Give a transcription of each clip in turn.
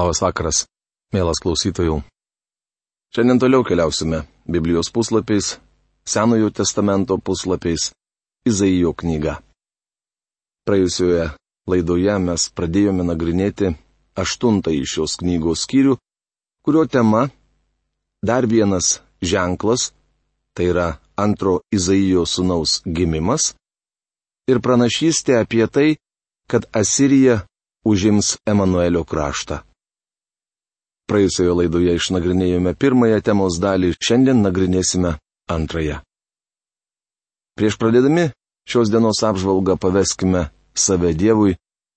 Labas vakaras, mielas klausytojų. Šiandien toliau keliausime Biblijos puslapiais, Senojo testamento puslapiais, Izaijo knyga. Praėjusioje laidoje mes pradėjome nagrinėti aštuntąjį šios knygos skyrių, kurio tema - dar vienas ženklas, tai yra antro Izaijo sunaus gimimas, ir pranašystė apie tai, kad Asirija užims Emanuelio kraštą. Praėjusioje laidoje išnagrinėjome pirmąją temos dalį, šiandien nagrinėsime antrąją. Prieš pradėdami šios dienos apžvalgą paveskime save Dievui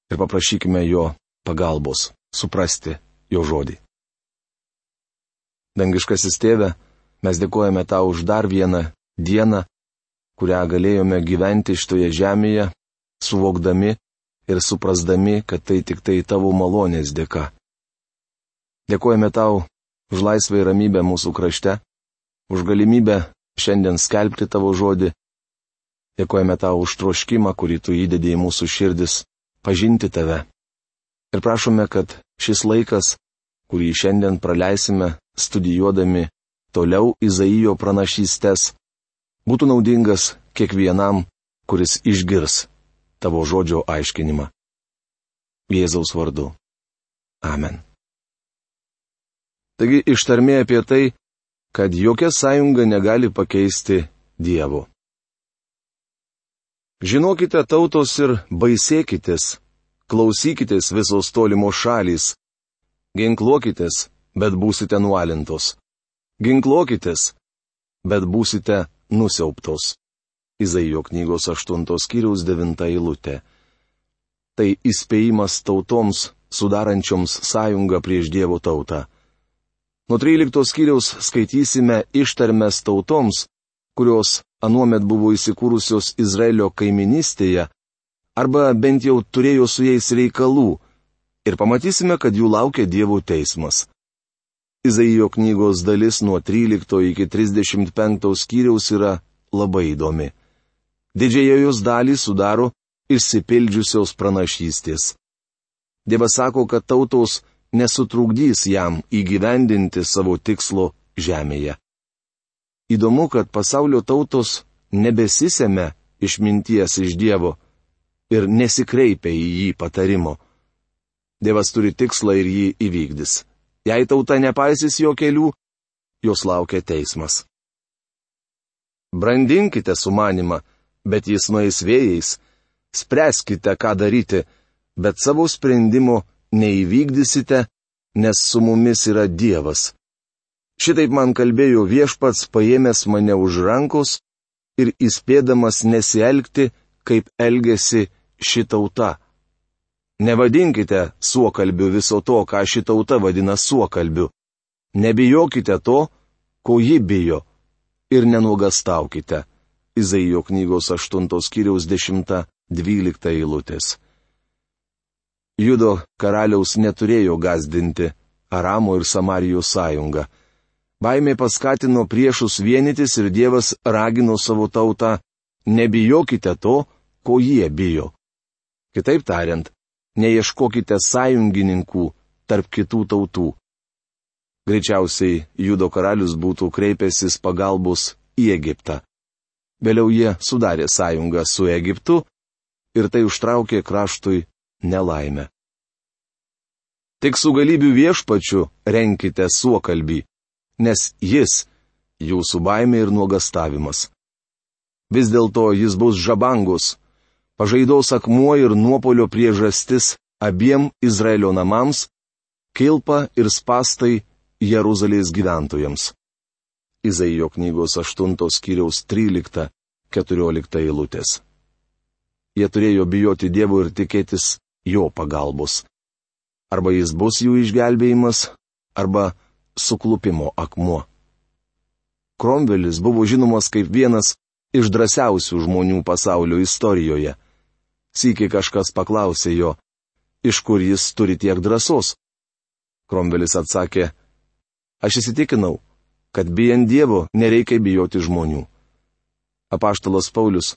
ir paprašykime Jo pagalbos suprasti Jo žodį. Dangiškasis tėve, mes dėkojame tau už dar vieną dieną, kurią galėjome gyventi šitoje žemėje, suvokdami ir suprasdami, kad tai tik tai tavo malonės dėka. Dėkojame tau už laisvą ir ramybę mūsų krašte, už galimybę šiandien skelbti tavo žodį. Dėkojame tau už troškimą, kurį tu įdedė į mūsų širdis, pažinti tave. Ir prašome, kad šis laikas, kurį šiandien praleisime studijuodami toliau Izaijo pranašystės, būtų naudingas kiekvienam, kuris išgirs tavo žodžio aiškinimą. Jėzaus vardu. Amen. Taigi ištarmė apie tai, kad jokia sąjunga negali pakeisti Dievo. Žinokite tautos ir baisėkitės, klausykitės visos tolimos šalys. Ginkluokitės, bet būsite nualintos. Ginkluokitės, bet būsite nusiauptos. Izaijo knygos 8 skyriaus 9 eilutė. Tai įspėjimas tautoms, sudarančioms sąjungą prieš Dievo tautą. Nuo 13 skyriaus skaitysime ištarmes tautoms, kurios anuomet buvo įsikūrusios Izraelio kaiminystėje, arba bent jau turėjo su jais reikalų, ir pamatysime, kad jų laukia Dievo teismas. Izaijo knygos dalis nuo 13 iki 35 skyriaus yra labai įdomi. Didžiąją jos dalį sudaro išsipildžiusios pranašystės. Dievas sako, kad tautos nesutrukdys jam įgyvendinti savo tikslo žemėje. Įdomu, kad pasaulio tautos nebesisėmė išminties iš Dievo ir nesikreipia į jį patarimo. Dievas turi tikslą ir jį įvykdys. Jei tauta nepaisys jo kelių, jos laukia teismas. Brandinkite sumanimą, bet jis nueis vėjais, spręskite, ką daryti, bet savo sprendimo neįvykdysite, nes su mumis yra Dievas. Šitaip man kalbėjo viešpats paėmęs mane už rankos ir įspėdamas nesielgti, kaip elgesi ši tauta. Nevadinkite suokalbiu viso to, ką ši tauta vadina suokalbiu. Nebijokite to, ko ji bijo. Ir nenuogastaukite. Izaijo knygos 8 skyriaus 10-12 eilutės. Judo karaliaus neturėjo gazdinti Aramo ir Samarijos sąjungą. Baimė paskatino priešus vienytis ir Dievas ragino savo tautą - nebijokite to, ko jie bijo. Kitaip tariant, neieškokite sąjungininkų tarp kitų tautų. Greičiausiai Judo karalius būtų kreipęsis pagalbos į Egiptą. Vėliau jie sudarė sąjungą su Egiptu ir tai užtraukė kraštui nelaimę. Tik su galybių viešpačiu renkite suokalbį, nes jis - jūsų baimė ir nuogastavimas. Vis dėlto jis bus žabangus, pažaidos akmuo ir nuopolio priežastis abiem Izraelio namams, kilpa ir spastai Jeruzalės gyventojams. Izaijo knygos 8 skyriaus 13-14 eilutės. Jie turėjo bijoti Dievo ir tikėtis jo pagalbos. Arba jis bus jų išgelbėjimas, arba suklupimo akmuo. Kromvelis buvo žinomas kaip vienas iš drąsiausių žmonių pasaulio istorijoje. Sykį kažkas paklausė jo, iš kur jis turi tiek drąsos. Kromvelis atsakė, aš įsitikinau, kad bijant Dievo nereikia bijoti žmonių. Apaštalas Paulius,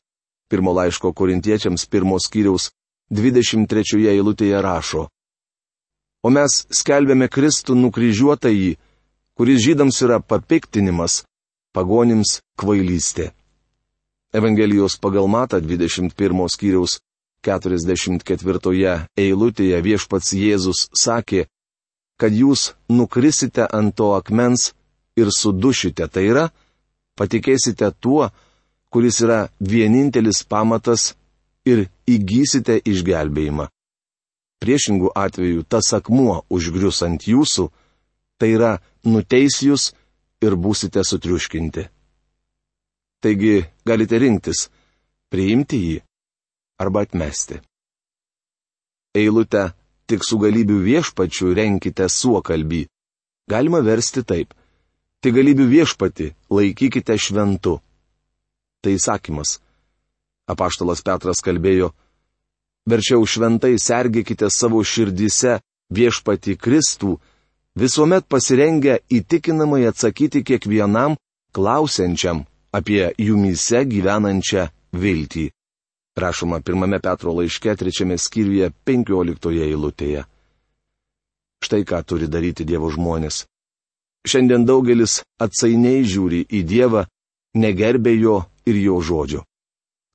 pirmo laiško korintiečiams pirmos kiriaus 23 eilutėje rašo. O mes skelbėme Kristų nukryžiuotąjį, kuris žydams yra papiktinimas, pagonims kvailystė. Evangelijos pagal Mata 21 skyriaus 44 eilutėje viešpats Jėzus sakė, kad jūs nukrisite ant to akmens ir sudušite, tai yra, patikėsite tuo, kuris yra vienintelis pamatas ir įgysite išgelbėjimą. Priešingų atveju tas akmuo užgrius ant jūsų, tai yra nuteis jūs ir būsite sutriuškinti. Taigi galite rinktis - priimti jį arba atmesti. Eilutę tik su galybių viešpačiu renkite suokalbį. Galima versti taip. Tik galybių viešpati laikykite šventu. Tai įsakymas. Apaštalas Petras kalbėjo, verčiau šventai sergėkite savo širdise viešpati Kristų, visuomet pasirengę įtikinamai atsakyti kiekvienam klausiančiam apie jumyse gyvenančią viltį rašoma pirmame Petro laiške trečiame skyriuje penkioliktoje eilutėje. Štai ką turi daryti Dievo žmonės. Šiandien daugelis atsainiai žiūri į Dievą, negerbė jo ir jo žodžio.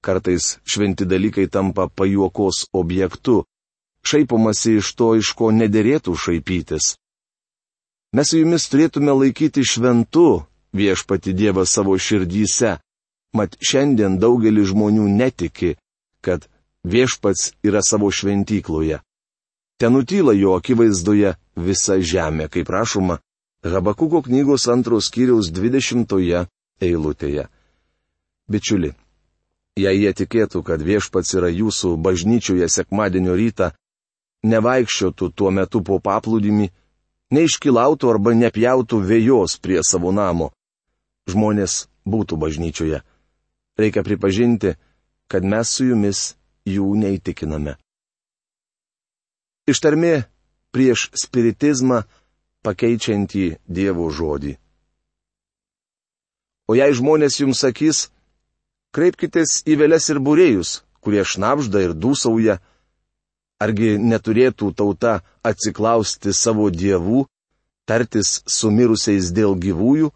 Kartais šventi dalykai tampa pajuokos objektu, šaipomasi iš to, iš ko nederėtų šaipytis. Mes jumis turėtume laikyti šventu viešpati Dievą savo širdyse, mat šiandien daugelis žmonių netiki, kad viešpats yra savo šventykloje. Ten nutyla jo akivaizdoje visa žemė, kaip rašoma Habakuko knygos antros kiriaus 20 eilutėje. Bičiuli, jei jie tikėtų, kad viešpats yra jūsų bažnyčioje sekmadienio rytą, nevaikščiotų tuo metu po paplūdimi, neiškilautų arba nepjautų vėjos prie savo namo, žmonės būtų bažnyčioje. Reikia pripažinti, kad mes su jumis jų neįtikiname. Ištarmė prieš spiritizmą pakeičiantį Dievo žodį. O jei žmonės jums sakys, kreipkitės į vėles ir būrėjus, kurie šnapžda ir dūsauja, argi neturėtų tauta atsiklausti savo dievų, tartis su mirusiais dėl gyvųjų?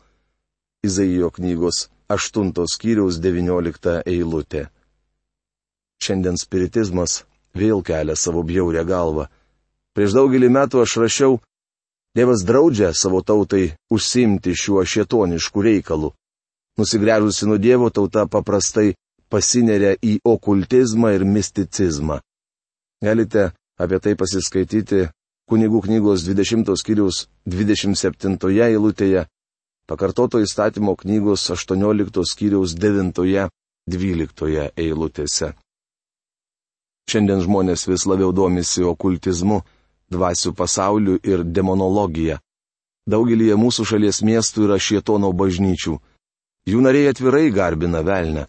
Izaijo knygos 8 skyriaus 19 eilutė. Šiandien spiritizmas vėl kelia savo bjaurę galvą. Prieš daugelį metų aš rašiau, Dievas draudžia savo tautai užsimti šiuo šietonišku reikalu. Nusigręžusi nuo Dievo tauta paprastai pasineria į okultizmą ir misticizmą. Galite apie tai pasiskaityti kunigų knygos 20 skyriaus 27 eilutėje, pakartoto įstatymo knygos 18 skyriaus 9-12 eilutėse. Šiandien žmonės vis labiau domisi okultizmu, dvasių pasauliu ir demonologija. Daugelį mūsų šalies miestų yra šietono bažnyčių. Jų nariai atvirai garbina velnę.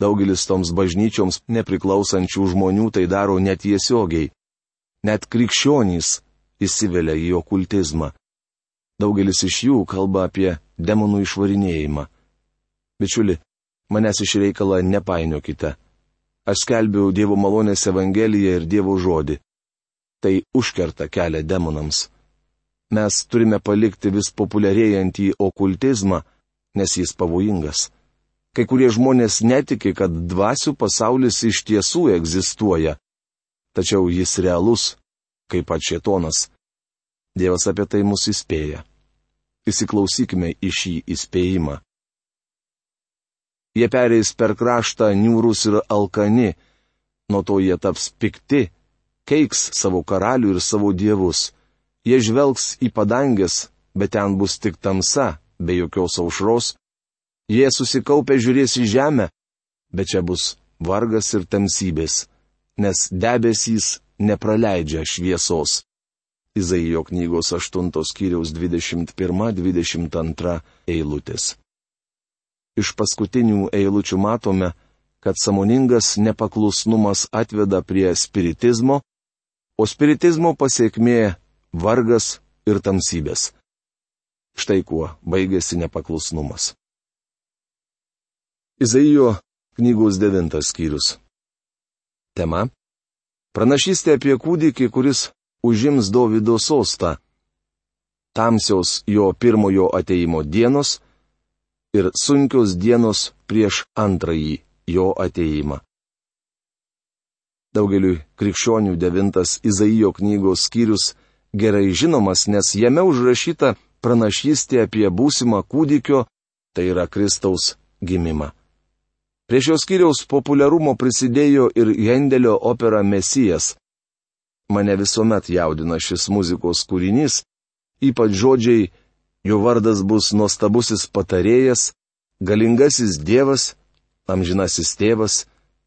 Daugelis toms bažnyčioms nepriklausančių žmonių tai daro netiesiogiai. Net krikščionys įsivelia į okultizmą. Daugelis iš jų kalba apie demonų išvarinėjimą. Bičiuli, manęs iš reikalą nepainiokite. Aš skelbiu Dievo malonės Evangeliją ir Dievo žodį. Tai užkerta kelią demonams. Mes turime palikti vis populiarėjantį okultizmą, nes jis pavojingas. Kai kurie žmonės netiki, kad dvasių pasaulis iš tiesų egzistuoja. Tačiau jis realus, kaip pat šėtonas. Dievas apie tai mus įspėja. Įsiklausykime į šį įspėjimą. Jie pereis per kraštą niūrus ir alkani, nuo to jie taps pikti, keiks savo karalių ir savo dievus. Jie žvelgs į padangės, bet ten bus tik tamsa, be jokios aušros. Jie susikaupę žiūrės į žemę, bet čia bus vargas ir tamsybės, nes debesys nepraleidžia šviesos. Izaijo knygos 8 skyriaus 21-22 eilutės. Iš paskutinių eilučių matome, kad samoningas nepaklusnumas atveda prie spiritizmo, o spiritizmo pasiekmė - vargas ir tamsybės. Štai kuo baigėsi nepaklusnumas. Izaijo knygos devintas skyrius. Tema - pranašystė apie kūdikį, kuris užims Davido sostą. Tamsios jo pirmojo ateimo dienos ir sunkios dienos prieš antrąjį jo ateimą. Daugeliui krikščionių devintas Izaijo knygos skyrius gerai žinomas, nes jame užrašyta pranašystė apie būsimą kūdikio, tai yra Kristaus gimimą. Prie šios skyriaus populiarumo prisidėjo ir Hendelio opera Mesijas. Mane visuomet jaudina šis muzikos kūrinys, ypač žodžiai, jo vardas bus nuostabusis patarėjas, galingasis dievas, amžinasis tėvas,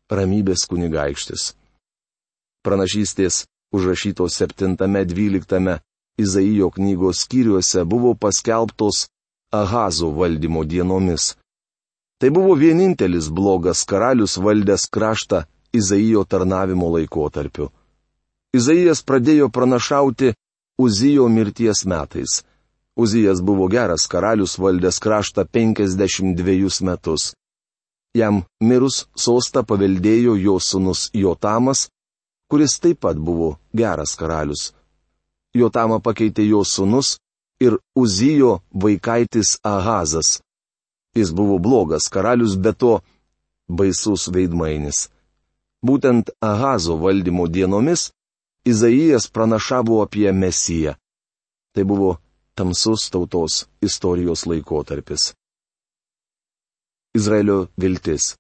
ramybės kunigaikštis. Pranašystės užrašytos 7-12 Izaijo knygos skyriuose buvo paskelbtos Ahazo valdymo dienomis. Tai buvo vienintelis blogas karalius valdęs kraštą Izaijo tarnavimo laikotarpiu. Izaijas pradėjo pranašauti Uzijo mirties metais. Uzijas buvo geras karalius valdęs kraštą 52 metus. Jam mirus sostą paveldėjo jo sunus Jotamas, kuris taip pat buvo geras karalius. Jotamą pakeitė jo sunus ir Uzijo vaikaitis Ahazas. Jis buvo blogas karalius, bet to baisus veidmainis. Būtent Ahazo valdymo dienomis Izaijas pranašavo apie Mesiją. Tai buvo tamsus tautos istorijos laikotarpis. Izraelio viltis.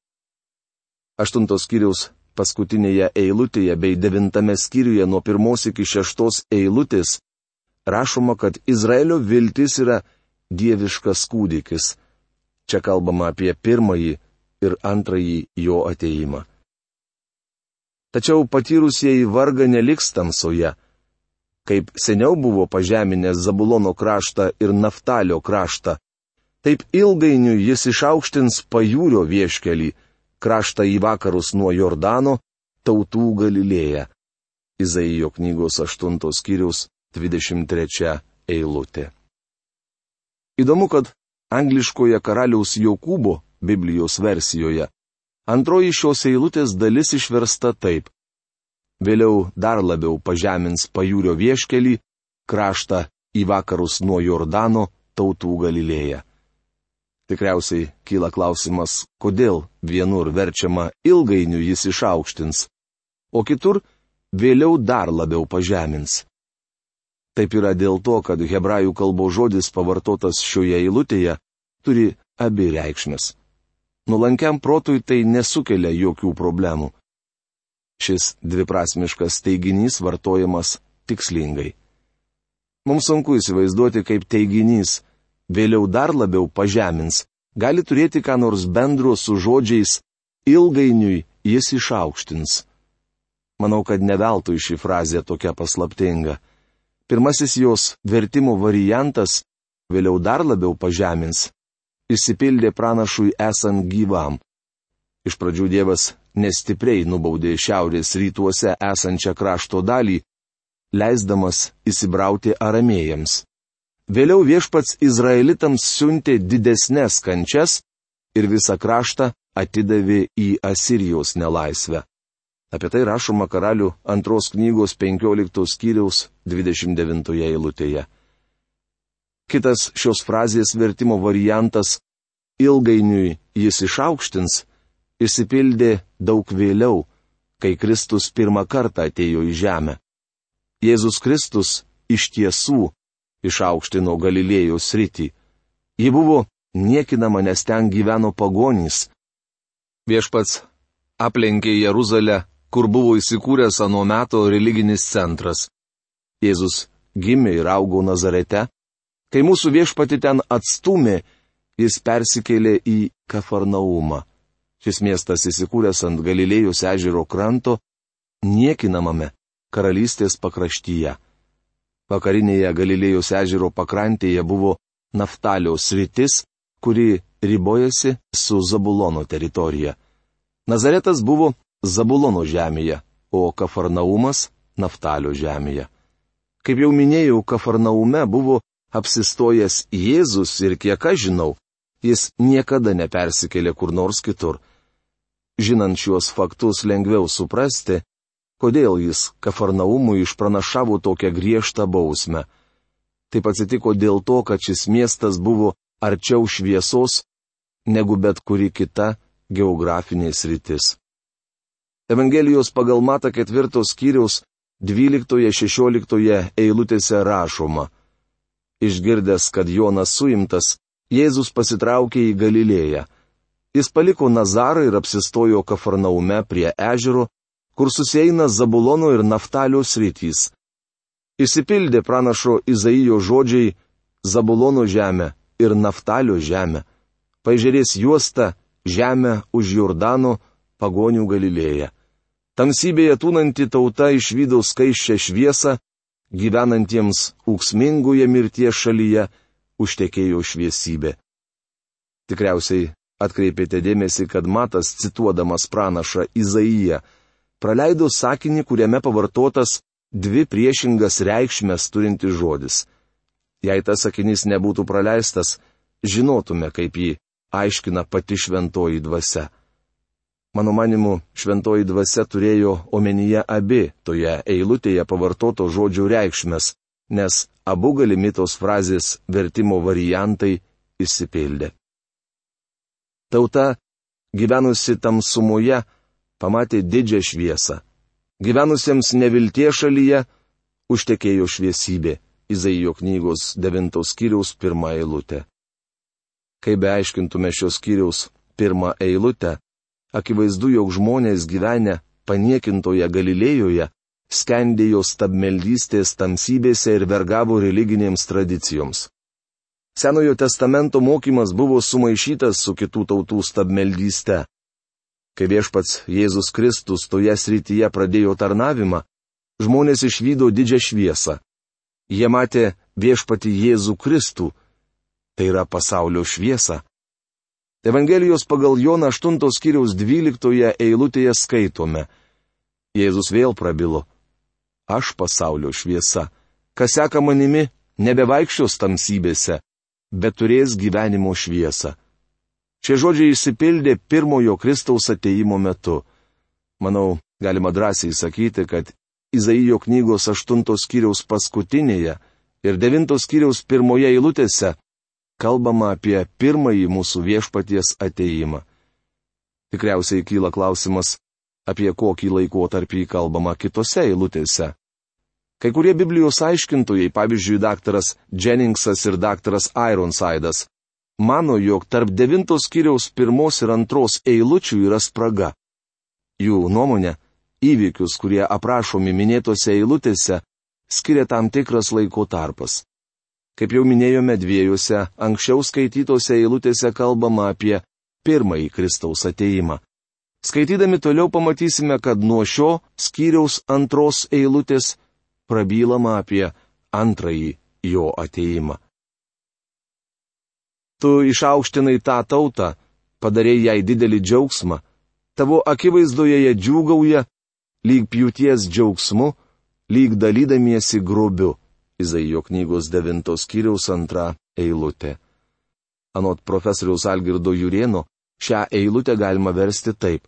Aštuntos skyriaus paskutinėje eilutėje bei devintame skyriuje nuo pirmos iki šeštos eilutės rašoma, kad Izraelio viltis yra dieviškas kūdikis Čia kalbama apie pirmąjį ir antrąjį jo ateimą. Tačiau patyrusieji varga neliks tamsoje. Kaip seniau buvo pažeminęs Zabulono kraštą ir Naftalio kraštą, taip ilgainiui jis išaukštins pajūrio vieškelį, kraštą į vakarus nuo Jordano, tautų Galilėje. Izaijo knygos 8 skyriaus 23 eilutė. Įdomu, kad angliškoje karaliaus Jokūbo Biblijos versijoje. Antroji šios eilutės dalis išversta taip. Vėliau dar labiau pažemins pajūrio vieškelį, kraštą į vakarus nuo Jordano tautų Galilėje. Tikriausiai kyla klausimas, kodėl vienur verčiama ilgainiui jis išaukštins, o kitur vėliau dar labiau pažemins. Taip yra dėl to, kad hebrajų kalbos žodis pavartotas šioje eilutėje turi abi reikšmės. Nulankiam protui tai nesukelia jokių problemų. Šis dviprasmiškas teiginys vartojamas tikslingai. Mums sunku įsivaizduoti, kaip teiginys vėliau dar labiau pažemins, gali turėti ką nors bendro su žodžiais ilgainiui jis išaukštins. Manau, kad neveltui ši frazė tokia paslaptinga. Pirmasis jos vertimo variantas vėliau dar labiau pažemins. Įsipildė pranašui esant gyvam. Iš pradžių Dievas nestipriai nubaudė šiaurės rytuose esančią krašto dalį, leisdamas įsibrauti aramėjams. Vėliau viešpats Izraelitams siuntė didesnės kančias ir visą kraštą atidavė į Asirijos nelaisvę. Apie tai rašoma karalių antros knygos 15 skyriaus 29 eilutėje. Kitas šios frazės vertimo variantas - ilgainiui jis išaukštins - išsipildė daug vėliau, kai Kristus pirmą kartą atėjo į žemę. Jėzus Kristus iš tiesų išaukštino Galilėjos rytį. Ji buvo niekinama, nes ten gyveno pagonys. Viešpats aplenkė Jeruzalę kur buvo įsikūręs anuo meto religinis centras. Jėzus gimė ir augo Nazarete. Kai mūsų viešpati ten atstumė, jis persikėlė į Kafarnaumą. Šis miestas įsikūręs ant Galilėjos ežero kranto, niekinamame karalystės pakraštyje. Vakarinėje Galilėjos ežero pakrantėje buvo Naftalio sritis, kuri ribojasi su Zabulono teritorija. Nazaretas buvo Zabulono žemėje, o Kafarnaumas - Naftalio žemėje. Kaip jau minėjau, Kafarnaume buvo apsistojęs Jėzus ir kiek aš žinau, jis niekada nepersikėlė kur nors kitur. Žinant šiuos faktus lengviau suprasti, kodėl jis Kafarnaumui išpranašavo tokią griežtą bausmę. Taip atsitiko dėl to, kad šis miestas buvo arčiau šviesos negu bet kuri kita geografinė sritis. Evangelijos pagal Mata ketvirtos skyriaus 12-16 eilutėse rašoma. Išgirdęs, kad Jonas suimtas, Jėzus pasitraukė į Galilėją. Jis paliko Nazarą ir apsistojo Kafarnaume prie ežero, kur susieina Zabulono ir Naftalio sritys. Išsipildė pranašo Izaijo žodžiai Zabulono žemė ir Naftalio žemė. Pažiūrės juosta žemė už Jordano pagonių Galilėje. Tamsybėje tūnanti tauta išvydo skaiščią šviesą, gyvenantiems ūksmingoje mirties šalyje užtekėjo šviesybė. Tikriausiai atkreipėte dėmesį, kad Matas, cituodamas pranašą Izaiją, praleido sakinį, kuriame pavartotas dvi priešingas reikšmės turintis žodis. Jei tas sakinys nebūtų praleistas, žinotume, kaip jį aiškina pati šventoji dvasia. Mano manimu, šventoji dvasia turėjo omenyje abi toje eilutėje pavartoto žodžių reikšmės, nes abu galimi tos frazės vertimo variantai išsipildė. Tauta, gyvenusi tamsumoje, pamatė didžią šviesą. Gyvenusiems neviltie šalyje užtekėjo šviesybė. Izaijo knygos 9 skyriaus 1 eilutė. Kai beaiškintume šios skyriaus pirmą eilutę, akivaizdu, jog žmonės gyvenę paniekintoje Galilėjoje skendėjo stabmeldystės tamsybėse ir vergavo religinėms tradicijoms. Senojo testamento mokymas buvo sumaišytas su kitų tautų stabmeldyste. Kai viešpats Jėzus Kristus toje srityje pradėjo tarnavimą, žmonės išvydo didžią šviesą. Jie matė viešpati Jėzų Kristų, tai yra pasaulio šviesa. Evangelijos pagal Joną 8 skyriaus 12 eilutėje skaitome. Jėzus vėl prabilo. Aš pasaulio šviesa. Kas seka manimi, nebevaikščios tamsybėse, bet turės gyvenimo šviesą. Šie žodžiai išsipildė pirmojo Kristaus ateimo metu. Manau, galima drąsiai sakyti, kad Izaijo knygos aštuntos skyriaus paskutinėje ir devintos skyriaus pirmoje eilutėse kalbama apie pirmąjį mūsų viešpaties ateimą. Tikriausiai kyla klausimas, apie kokį laikotarpį kalbama kitose eilutėse. Kai kurie Biblijos aiškintojai, pavyzdžiui, daktaras Jenningsas ir daktaras Ironsidas, mano, jog tarp devintos skyriaus pirmos ir antros eilučių yra spraga. Jų nuomonė, įvykius, kurie aprašomi minėtose eilutėse, skiria tam tikras laiko tarpas. Kaip jau minėjome dviejose anksčiau skaitytose eilutėse kalbama apie pirmąjį Kristaus ateimą. Skaitydami toliau pamatysime, kad nuo šio skyriaus antros eilutės prabylama apie antrąjį jo ateimą. Tu išaukštinai tą tautą, padarėjai jai didelį džiaugsmą, tavo akivaizdoje jie džiūgauja lyg pjūties džiaugsmu, lyg dalydamiesi grobiu. Izaijo knygos 9 skyriaus antra eilutė. Anot profesoriaus Algirdo Jurieno, šią eilutę galima versti taip.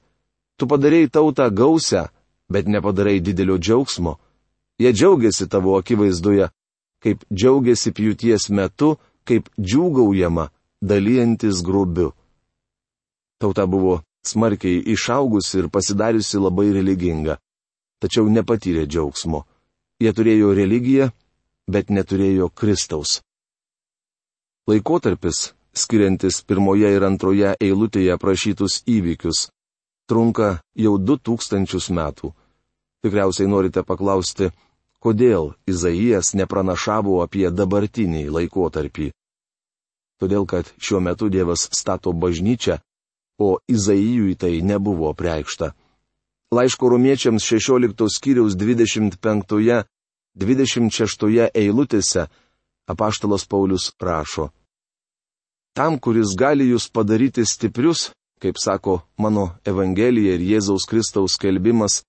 Tu padarėjai tautą gausią, bet nepadarai didelio džiaugsmo. Jie džiaugiasi tavo akivaizdoje, kaip džiaugiasi pjūties metu, kaip džiūgaujama, dalyjantis grobiu. Tauta buvo smarkiai išaugusi ir pasidariusi labai religinga. Tačiau nepatyrė džiaugsmo. Jie turėjo religiją, bet neturėjo Kristaus. Laikotarpis, skiriantis pirmoje ir antroje eilutėje aprašytus įvykius, trunka jau du tūkstančius metų. Tikriausiai norite paklausti, kodėl Izaijas nepranašavo apie dabartinį laikotarpį. Todėl, kad šiuo metu Dievas stato bažnyčią, o Izaijui tai nebuvo preikšta. Laiško romiečiams 16 skyriaus 25-26 eilutėse apaštalas Paulius rašo. Tam, kuris gali jūs padaryti stiprius, kaip sako mano Evangelija ir Jėzaus Kristaus skelbimas,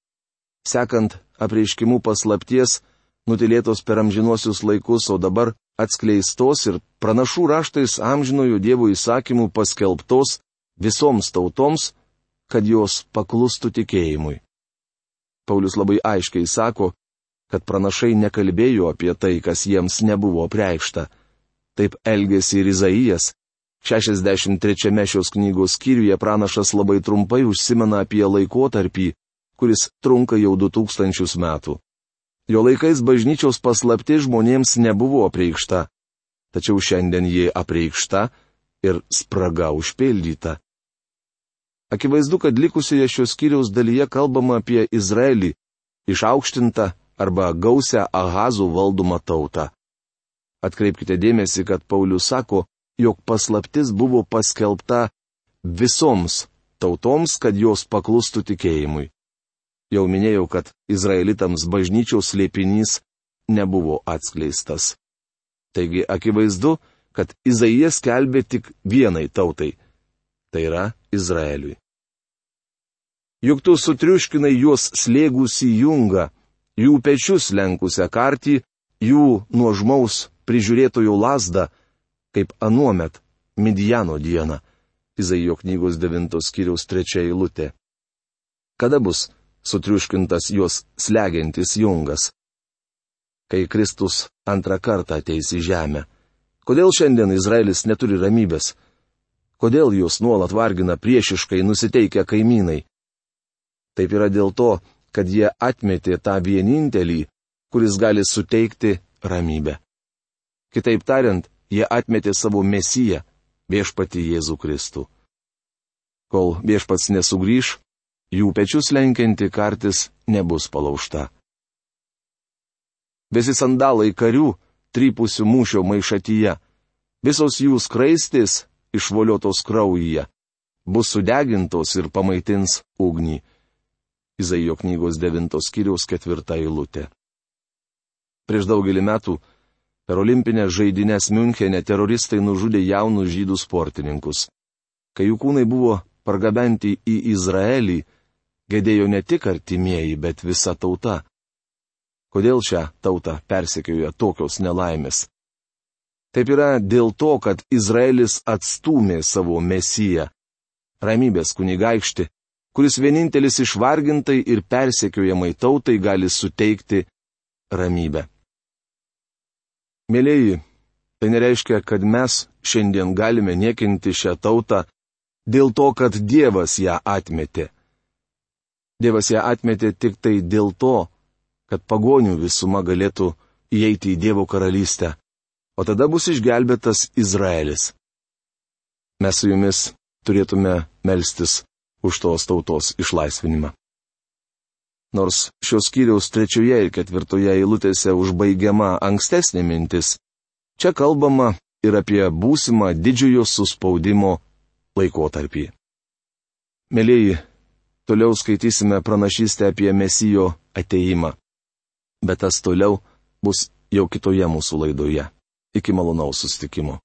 sekant apreiškimų paslapties, nutilėtos per amžinuosius laikus, o dabar atskleistos ir pranašų raštais amžinojo Dievo įsakymų paskelbtos visoms tautoms, kad jos paklustų tikėjimui. Paulius labai aiškiai sako, kad pranašai nekalbėjo apie tai, kas jiems nebuvo preikšta. Taip elgėsi ir Izaijas. 63 šios knygos skyriuje pranašas labai trumpai užsimena apie laikotarpį, kuris trunka jau 2000 metų. Jo laikais bažnyčios paslapti žmonėms nebuvo apreikšta, tačiau šiandien ji apreikšta ir spraga užpildyta. Akivaizdu, kad likusioje šios skyriaus dalyje kalbama apie Izraelį, išaukštintą arba gausią Ahazų valdomą tautą. Atkreipkite dėmesį, kad Paulius sako, jog paslaptis buvo paskelbta visoms tautoms, kad jos paklustų tikėjimui. Jau minėjau, kad izraelitams bažnyčiaus slėpinys nebuvo atskleistas. Taigi akivaizdu, kad Izaijas kelbė tik vienai tautai - tai yra Izraeliui. Juk tu sutriuškinai juos slėgusi jungą, jų pečius lenkusią kartį, jų nuožmaus prižiūrėtojų lasdą, kaip anuomet Midijano dieną. Izaijo knygos 9 skyriaus 3 eilutė. Kada bus sutriuškintas juos slegiantis jungas? Kai Kristus antrą kartą ateis į žemę. Kodėl šiandien Izraelis neturi ramybės? Kodėl jūs nuolat vargina priešiškai nusiteikę kaimynai? Taip yra dėl to, kad jie atmetė tą vienintelį, kuris gali suteikti ramybę. Kitaip tariant, jie atmetė savo mesiją, viešpati Jėzų Kristų. Kol viešpats nesugrįž, jų pečius lenkianti kartis nebus palaužta. Visi sandalai karių, trypusių mūšio maišatyje, visos jų skraistės išvoliotos kraujyje, bus sudegintos ir pamaitins ugnį. Izaijo knygos 9 skyriaus 4 eilutė. Prieš daugelį metų per olimpinę žaidynės Münchenė teroristai nužudė jaunus žydų sportininkus. Kai jų kūnai buvo pargabenti į Izraelį, gedėjo ne tik artimieji, bet visa tauta. Kodėl šią tautą persekioja tokios nelaimės? Taip yra dėl to, kad Izraelis atstumė savo mesiją. Ramybės kunigaikšti kuris vienintelis išvargintai ir persekiojamai tautai gali suteikti ramybę. Mėlyji, tai nereiškia, kad mes šiandien galime niekinti šią tautą dėl to, kad Dievas ją atmetė. Dievas ją atmetė tik tai dėl to, kad pagonių visuma galėtų įeiti į Dievo karalystę, o tada bus išgelbėtas Izraelis. Mes su jumis turėtume melstis už tos tautos išlaisvinimą. Nors šios skyriaus trečioje ir ketvirtoje eilutėse užbaigiama ankstesnė mintis, čia kalbama ir apie būsimą didžiojo suspaudimo laikotarpį. Mėlyji, toliau skaitysime pranašystę apie Mesijo ateimą. Bet tas toliau bus jau kitoje mūsų laidoje. Iki malonaus sustikimo.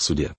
Sudė.